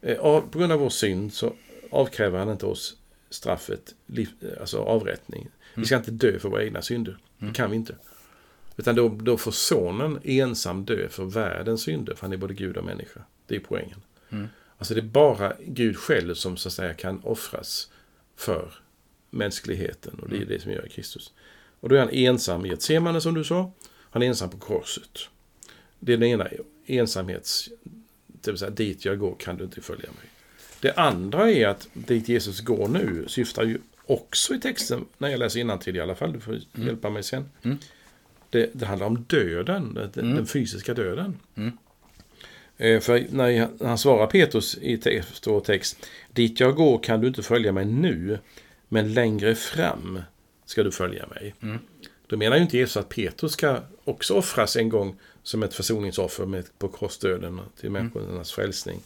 eh, av, på grund av vår synd så avkräver han inte oss straffet, liv, alltså avrättning. Vi ska inte dö för våra egna synder. Det kan vi inte. Utan då, då får sonen ensam dö för världens synder, för han är både Gud och människa. Det är poängen. Mm. Alltså det är bara Gud själv som så att säga kan offras för mänskligheten. Och det är det som gör Kristus. Och då är han ensam i ett semane som du sa. Han är ensam på korset. Det är den ena ensamhets... Det vill säga, dit jag går kan du inte följa mig. Det andra är att dit Jesus går nu syftar ju också i texten, när jag läser innantill i alla fall, du får hjälpa mig sen. Mm. Det, det handlar om döden, den, Mm. den fysiska döden. Mm. Eh, För när han svarar Petrus i te- står text, dit jag går kan du inte följa mig nu, men längre fram ska du följa mig. Mm. Då menar ju inte Jesus att Petrus ska också offras en gång som ett försoningsoffer med, på korsdöden till människornas frälsning.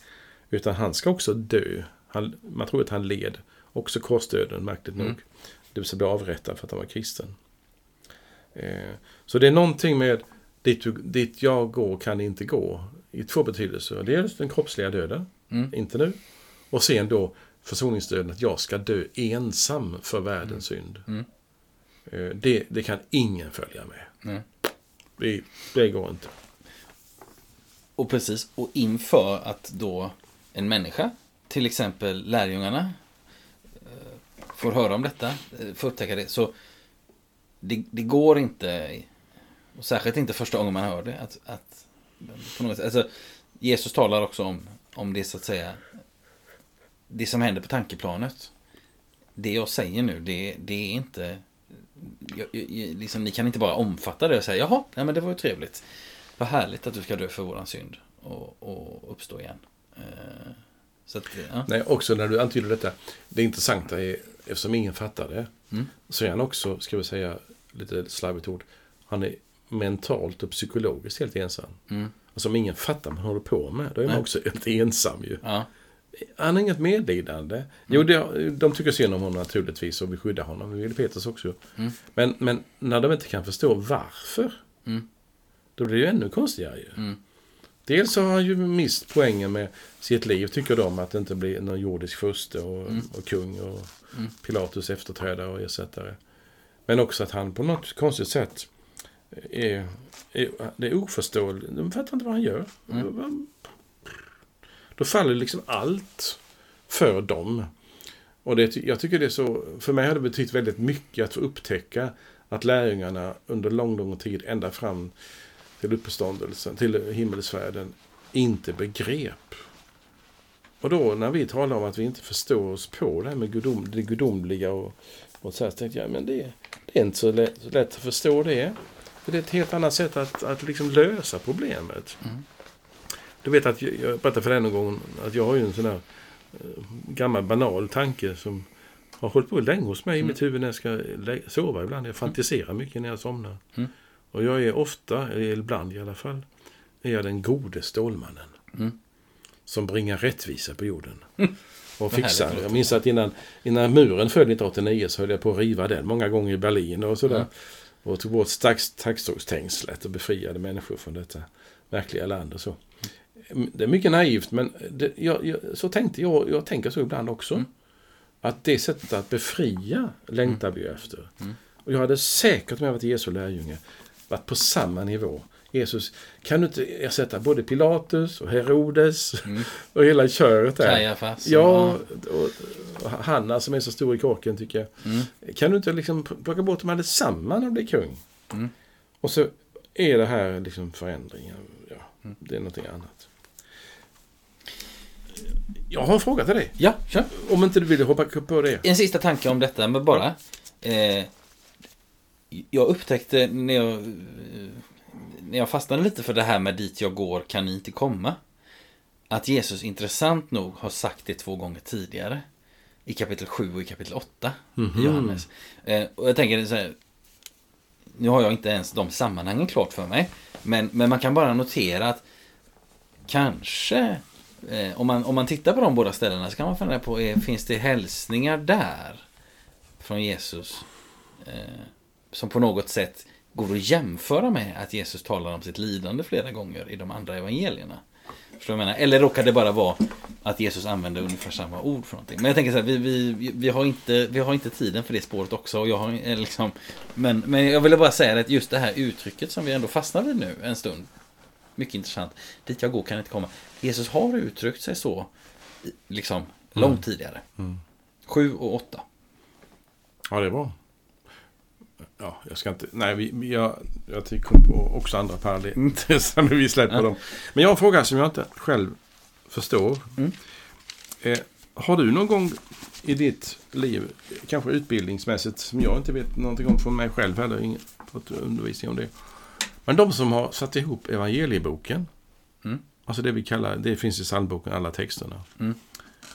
Utan han ska också dö. Han, man tror att han led också korsdöden, märkligt Mm. nog. Det vill säga bli avrättad för att han var kristen. Eh, så det är någonting med dit, du, dit jag går kan inte gå i två betydelser. Dels den kroppsliga döden, Mm. inte nu. Och sen då försoningsdöden, att jag ska dö ensam för världens synd. Mm. Eh, Det, det kan ingen följa med. Det, det går inte. och precis, och inför att då en människa, till exempel lärjungarna, får höra om detta, eh, får upptäcka det, så det, det går inte, och särskilt inte första gången man hör det, att, att på något sätt, alltså, Jesus talar också om, om det så att säga, det som händer på tankeplanet. Det jag säger nu, det, det är inte, jag, jag, liksom, ni kan inte bara omfatta det och säga, jaha, nej, men det var ju trevligt. Vad härligt att du ska dö för våran synd och, och uppstå igen. Eh, så att, ja. Nej, också när du antyder detta. Det intressanta är, eftersom ingen fattar det, Mm. så är han också, ska vi säga, lite slarvigt ord, han är mentalt och psykologiskt helt ensam. Mm. Alltså om ingen fattar vad han håller på med, då är man Nej. också helt ensam ju. Ja. Han har inget medlidande. Jo, det, de tycker synd om honom naturligtvis och vill skydda honom. Det vill Petrus också. Mm. Men, men när de inte kan förstå varför, Mm. då blir det ju ännu konstigare ju. Mm. Dels har han ju mist poängen med sitt liv, tycker de, att det inte blir någon jordisk furste och, Mm. och kung och Mm. Pilatus efterträdare och ersättare. Men också att han på något konstigt sätt är, är, det är oförståeligt. De fattar inte vad han gör. Mm. Då faller liksom allt för dem. Och det, jag tycker det är så, för mig har det betytt väldigt mycket att få upptäcka att lärjungarna under lång, lång tid, ända fram till uppståndelsen, till himmelsfärden, inte begrep. Och då när vi talar om att vi inte förstår oss på det här med gudom, det gudomliga och, och så här, så tänkte jag, men det, det är inte så lätt, så lätt att förstå det. För det är ett helt annat sätt att, att liksom lösa problemet. Mm. Du vet att jag, jag berättade för dig någon gång att jag har ju en sån där eh, gammal banal tanke som har hållit på länge hos mig i Mm. mitt huvud när jag ska sova ibland. Jag fantiserar mycket när jag somnar. Mm. Och jag är ofta, eller ibland i alla fall, är jag den gode Stålmannen. Mm. Som bringar rättvisa på jorden. Och Vad fixar. Jag minns att innan, innan muren föll 1989 så höll jag på att riva den många gånger i Berlin och sådär. Mm. Och tog bort taggtrådstängslet och befriade människor från detta märkliga land och så. Det är mycket naivt men det, jag, jag, så tänkte jag. Jag tänker så ibland också. Mm. Att det sättet att befria längtar vi efter. Mm. Och jag hade säkert, om jag varit Jesu lärjunge, varit på samma nivå. Jesus, kan du inte ersätta både Pilatus och Herodes Mm. och hela köret där? Kajafas. Ja, och, och Hanna som är så stor i korken tycker jag. Mm. Kan du inte liksom plocka bort dem allesammans och bli kung? Mm. Och så är det här liksom förändringen. Ja, Mm. det är någonting annat. Jag har en fråga till dig. Ja, kör. Om inte du vill hoppa på det. En sista tanke om detta, men bara. Eh, jag upptäckte när jag, eh, när jag fastnade lite för det här med dit jag går kan ni inte komma. Att Jesus intressant nog har sagt det två gånger tidigare. I kapitel 7 och i kapitel 8 Mhm. i Johannes. Eh, och jag tänker så här. Nu har jag inte ens de sammanhangen klart för mig. Men, men man kan bara notera att kanske Eh, om, man, om man tittar på de båda ställena så kan man fundera på, är, finns det hälsningar där från Jesus eh, som på något sätt går att jämföra med att Jesus talar om sitt lidande flera gånger i de andra evangelierna? Förstår du vad jag menar? Eller råkar det bara vara att Jesus använder ungefär samma ord för någonting? Men jag tänker så här, vi, vi, vi, har inte, vi har inte tiden för det spåret också. Och jag har, eh, liksom, men, men jag ville bara säga att just det här uttrycket som vi ändå fastnar vid nu en stund. Mycket intressant. Dit jag går kan inte komma. Jesus har uttryckt sig så liksom långt tidigare. Mm. Sju och åtta. Ja, det är bra. Ja, jag ska inte... Nej, vi, jag, jag ty- kom på också andra paralleller. Nu vi släpper Ja. dem. Men jag har en fråga som jag inte själv förstår. Mm. Eh, har du någon gång i ditt liv, kanske utbildningsmässigt, som jag inte vet någonting om från mig själv heller, ingen fått undervisning om det. Men de som har satt ihop evangelieboken, Mm. alltså det vi kallar, det finns i psalmboken, alla texterna. Mm.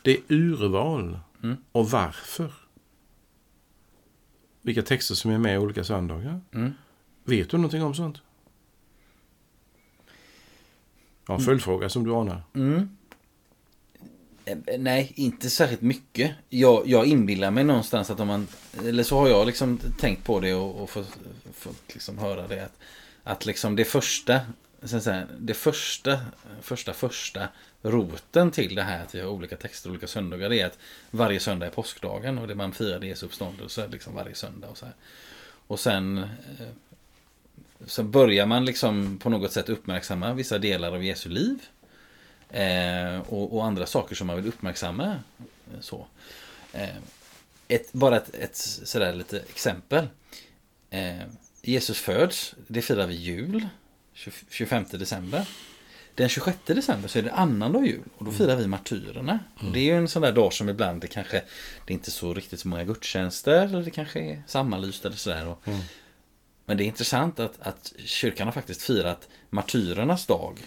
Det är urval. Mm. Och varför? Vilka texter som är med i olika söndagar. Mm. Vet du någonting om sånt? Ja, följdfråga som du anar. Mm. Eh, Nej, inte särskilt mycket. Jag, jag inbillar mig någonstans att om man, eller så har jag liksom tänkt på det och, och fått liksom höra det. Att, att liksom det första, så att säga, det första, första, första roten till det här att vi har olika texter olika söndagar det är att varje söndag är påskdagen och det man firar Jesu uppståndelse liksom varje söndag och så här. Och sen eh, så börjar man liksom på något sätt uppmärksamma vissa delar av Jesu liv. Eh, och, och, andra saker som man vill uppmärksamma. Eh, så. Eh, ett, bara ett, ett sådär lite exempel. Eh, Jesus föds, det firar vi jul. 25 december. Den 26 december så är det annandag jul och då mm. firar vi martyrerna. Mm. det är ju en sån där dag som ibland det kanske Det är inte så riktigt så många gudstjänster eller det kanske är sammanlyst eller sådär. Mm. Men det är intressant att, att kyrkan har faktiskt firat martyrernas dag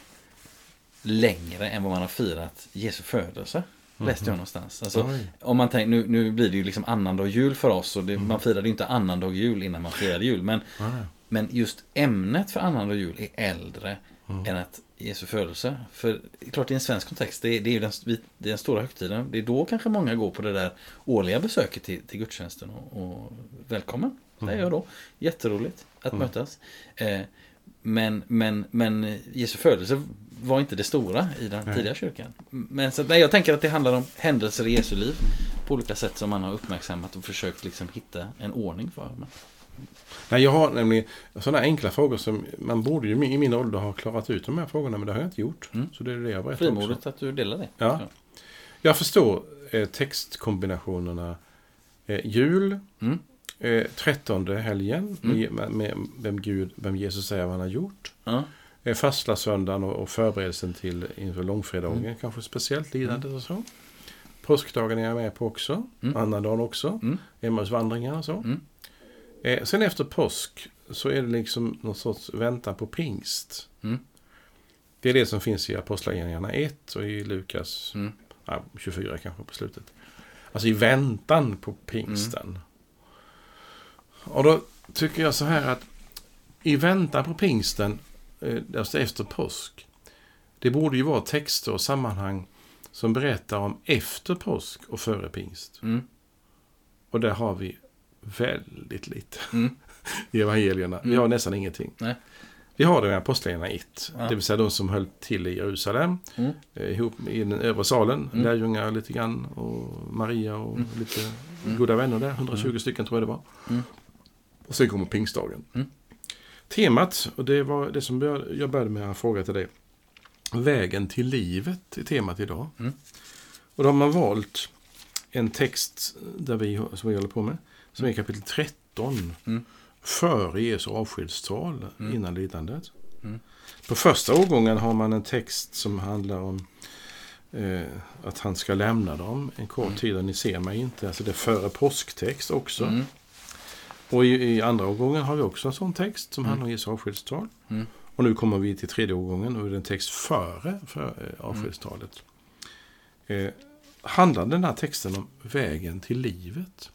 längre än vad man har firat Jesu födelse. Mm. Läste jag någonstans. Alltså, om man tänker, nu, nu blir det ju liksom annandag jul för oss och det, mm. man firade ju inte annandag jul innan man firade jul. Men, men just ämnet för annandag jul är äldre mm. än att Jesu födelse. För klart i en svensk kontext, det är, det är den, det är den stora högtiden. Det är då kanske många går på det där årliga besöket till, till gudstjänsten och, och välkommen. Det är jag då. Jätteroligt att mm. mötas. Eh, men, men, men Jesu födelse var inte det stora i den nej. tidiga kyrkan. Men så, nej, jag tänker att det handlar om händelser i Jesu liv på olika sätt som man har uppmärksammat och försökt liksom hitta en ordning för. Men... Nej, jag har nämligen sådana enkla frågor som man borde ju i min ålder ha klarat ut de här frågorna men det har jag inte gjort. Mm. Så det är det jag berättar Frimodigt också. att du delar det. Ja. ja. Jag förstår eh, textkombinationerna eh, jul, mm. eh, trettonde helgen mm. med, med, vem, Gud, vem Jesus säger vad han har gjort. Ja. Eh, Fastlagssöndagen och, och förberedelsen till inför långfredagen, mm. kanske speciellt lidandet och så. Påskdagen är jag med på också. Mm. Annandagen också. Mm. Emmausvandringar och så. Eh, sen efter påsk så är det liksom någon sorts väntan på pingst. Mm. Det är det som finns i Apostlagärningarna 1 och i Lukas mm. ja, 24 kanske på slutet. Alltså i väntan på pingsten. Mm. Och då tycker jag så här att i väntan på pingsten, eh, alltså efter påsk, det borde ju vara texter och sammanhang som berättar om efter påsk och före pingst. Mm. Och där har vi väldigt lite mm. i evangelierna. Vi mm. har nästan ingenting. Nej. Vi har det i Apostlagärningarna 1. Ja. Det vill säga de som höll till i Jerusalem. Mm. Eh, ihop i den övre salen. Mm. Lärjungar lite grann. Och Maria och mm. lite mm. goda vänner där. 120 mm. stycken tror jag det var. Mm. Och sen kommer pingstdagen. Temat, och det var det som jag började med att fråga till dig. Vägen till livet är temat idag. Och då har man valt en text där vi, som vi håller på med som är kapitel 13. Mm. Före Jesu avskedstal mm. innan lidandet. Mm. På första årgången har man en text som handlar om eh, att han ska lämna dem en kort mm. tid och ni ser mig inte. Alltså det är före påsktext också. Mm. Och i, i, andra årgången har vi också en sån text som mm. handlar om Jesu avskedstal. Och nu kommer vi till tredje årgången och det är en text före för, eh, avskedstalet. Eh, handlar den här texten om vägen till livet?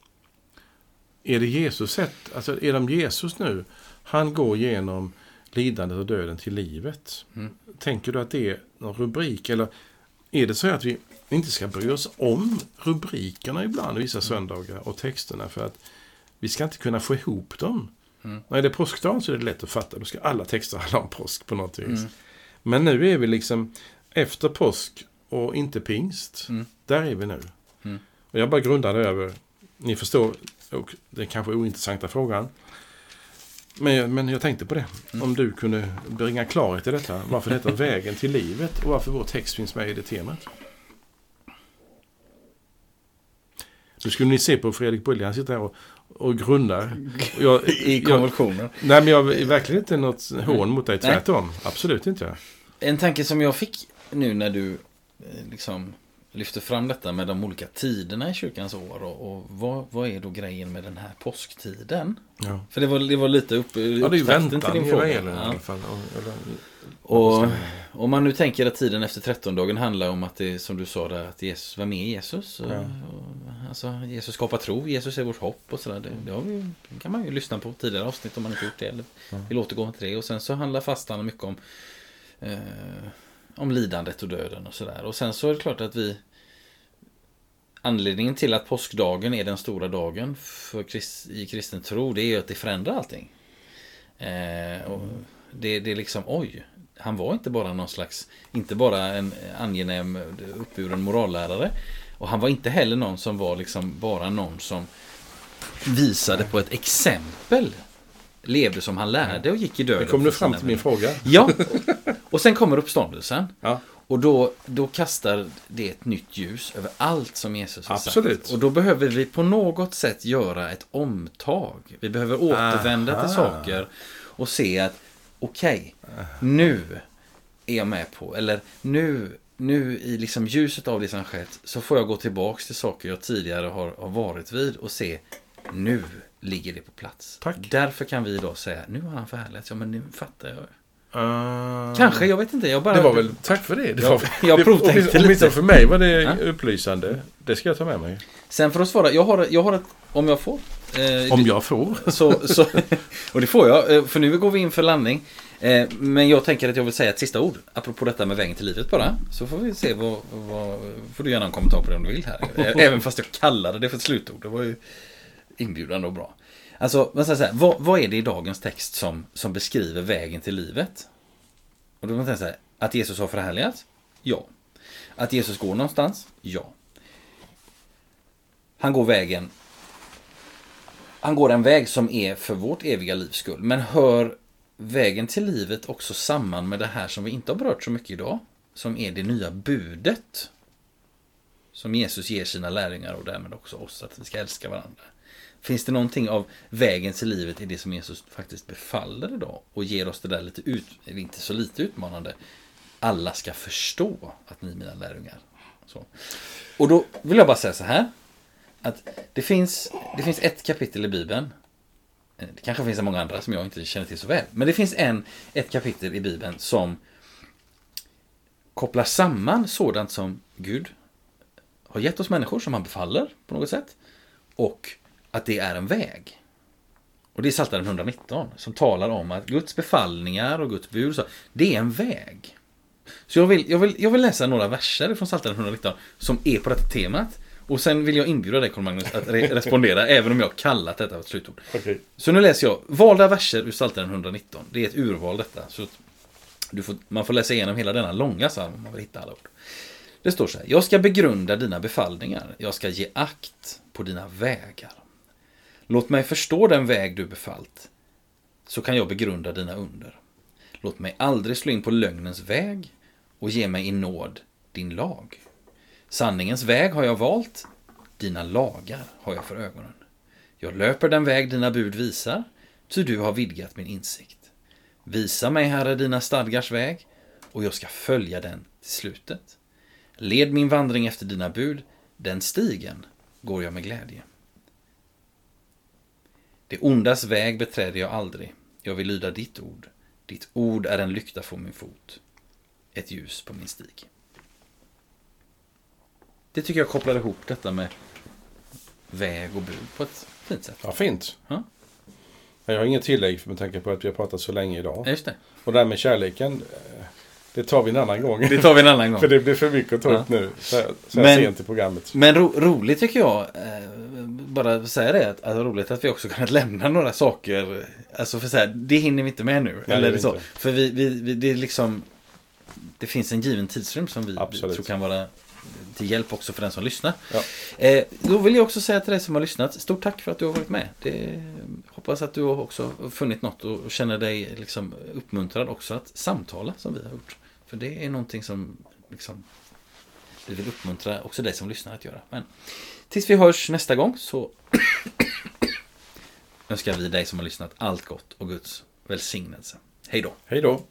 Är det Jesus sätt, alltså är de Jesus nu? Han går genom lidandet och döden till livet. Mm. Tänker du att det är någon rubrik? Eller är det så att vi inte ska bry oss om rubrikerna ibland vissa mm. söndagar och texterna för att vi ska inte kunna få ihop dem? Mm. När det är påskdagen så är det lätt att fatta. Då ska alla texter handla om påsk på något vis. Mm. Men nu är vi liksom efter påsk och inte pingst. Mm. Där är vi nu. Mm. Och jag bara grundade över, ni förstår, och är kanske ointressanta frågan. Men jag, men jag tänkte på det. Mm. Om du kunde bringa klarhet i detta. Varför det heter Vägen till livet och varför vår text finns med i det temat. Nu skulle ni se på Fredrik Bulle, han sitter här och, och grundar. Jag, I konvulsioner. Nej, men jag är verkligen inte något hån mot dig. Tvärtom. Nej. Absolut inte. En tanke som jag fick nu när du eh, liksom lyfter fram detta med de olika tiderna i kyrkans år. Och, och vad, vad är då grejen med den här påsktiden? Ja. För det var, det var lite upp, ja, det är väntan till din fråga. Gäller, ja. i alla fall. Och om man nu tänker att tiden efter trettondagen handlar om att det som du sa där, att Jesus, vem är Jesus? Ja. Och, alltså, Jesus skapar tro, Jesus är vårt hopp och sådär. Det, det, vi, kan man ju lyssna på tidigare avsnitt om man inte gjort det. Eller ja. vill återgå till det. Och sen så handlar fastan mycket om eh, om lidandet och döden och sådär. Och sen så är det klart att vi Anledningen till att påskdagen är den stora dagen för krist, i kristen tro det är ju att det förändrar allting. Eh, och det, det är liksom oj, han var inte bara någon slags, inte bara en angenäm uppburen morallärare. Och han var inte heller någon som var liksom bara någon som visade på ett exempel levde som han lärde och gick i döden. Det kom nu för fram till min fråga. Ja, och sen kommer uppståndelsen. Ja. Och då, då kastar det ett nytt ljus över allt som Jesus har Absolut. sagt. Och då behöver vi på något sätt göra ett omtag. Vi behöver återvända Aha. till saker och se att okej, nu är jag med på, eller nu, nu i liksom ljuset av det som skett så får jag gå tillbaks till saker jag tidigare har, har varit vid och se nu ligger det på plats. Tack. Därför kan vi idag säga nu har han förhärligats. Ja, men nu fattar jag. Uh, Kanske, jag vet inte. Jag bara, Det var väl, tack för det. det Ja, var, jag provtänkte åtminstone- lite. För mig var det Ja. upplysande. Det ska jag ta med mig. Sen för att svara, jag har, jag har ett, om jag får. eh, Om jag får. Så, så, och det får jag, eh, för nu går vi in för landning. Eh, Men jag tänker att jag vill säga ett sista ord. Apropå detta med vägen till livet bara. Så får vi se vad, vad får du gärna en kommentar på det om du vill här. Även fast jag kallade det för ett slutord. Det var ju inbjudande och bra. Alltså, men så vad, vad är det i dagens text som, som beskriver vägen till livet? Och då kan man tänka så här, att Jesus har förhärligats? Ja. Att Jesus går någonstans? Ja. Han går vägen han går en väg som är för vårt eviga livs skull. Men hör vägen till livet också samman med det här som vi inte har berört så mycket idag. Som är det nya budet. Som Jesus ger sina lärjungar och därmed också oss att vi ska älska varandra. Finns det någonting av vägen till livet i det som Jesus faktiskt befaller idag? Och ger oss det där lite ut, inte så lite utmanande. Alla ska förstå att ni är mina lärjungar. Så. Och då vill jag bara säga så här. Att det finns, det finns ett kapitel i Bibeln. Eh, det kanske finns många andra som jag inte känner till så väl. Men det finns en, ett kapitel i Bibeln som kopplar samman sådant som Gud har gett oss människor som han befaller på något sätt. Och att det är en väg. Och det är Psaltaren 119 som talar om att Guds befallningar och Guds bud, så, det är en väg. Så jag vill, jag, vill, jag vill läsa några verser från Psaltaren 119 som är på detta temat. Och sen vill jag inbjuda dig Carl Magnus att re- respondera även om jag har kallat detta för ett slutord. Okej. Så nu läser jag valda verser ur Psaltaren 119. Det är ett urval detta. Så får, man får läsa igenom hela denna långa psalm om man vill hitta alla ord. Det står så här. Jag ska begrunda dina befallningar. Jag ska ge akt på dina vägar. Låt mig förstå den väg du befallt. Så kan jag begrunda dina under. Låt mig aldrig slå in på lögnens väg och ge mig i nåd din lag. Sanningens väg har jag valt, dina lagar har jag för ögonen. Jag löper den väg dina bud visar, ty du har vidgat min insikt. Visa mig, Herre, dina stadgars väg, och jag ska följa den till slutet. Led min vandring efter dina bud, den stigen går jag med glädje. Det ondas väg beträder jag aldrig, jag vill lyda ditt ord. Ditt ord är en lykta för min fot, ett ljus på min stig. Det tycker jag kopplar ihop detta med väg och bud på ett fint sätt. Ja, fint. Ja. Jag har inget tillägg med tanke på att vi har pratat så länge idag. Just det. Och det här med kärleken, det tar vi en annan gång. Det tar vi en annan gång. För det blir för mycket att ta Ja. upp nu. Så här, så här Men- sent i programmet. Men ro, roligt tycker jag, eh, bara säga det, att, att roligt att vi också kunnat lämna några saker. Alltså för så här, det hinner vi inte med nu. Nej, eller så. inte. För vi, vi, vi, det är liksom, det finns en given tidsrymd som vi, Absolut. tror kan vara till hjälp också för den som lyssnar. Ja. Eh, då vill jag också säga till dig som har lyssnat, stort tack för att du har varit med. Det, hoppas att du har också funnit något och känner dig liksom uppmuntrad också att samtala som vi har gjort. För det är någonting som liksom, vi vill uppmuntra också dig som lyssnar att göra. Men tills vi hörs nästa gång så önskar vi dig som har lyssnat allt gott och Guds välsignelse. Hej då! Hej då.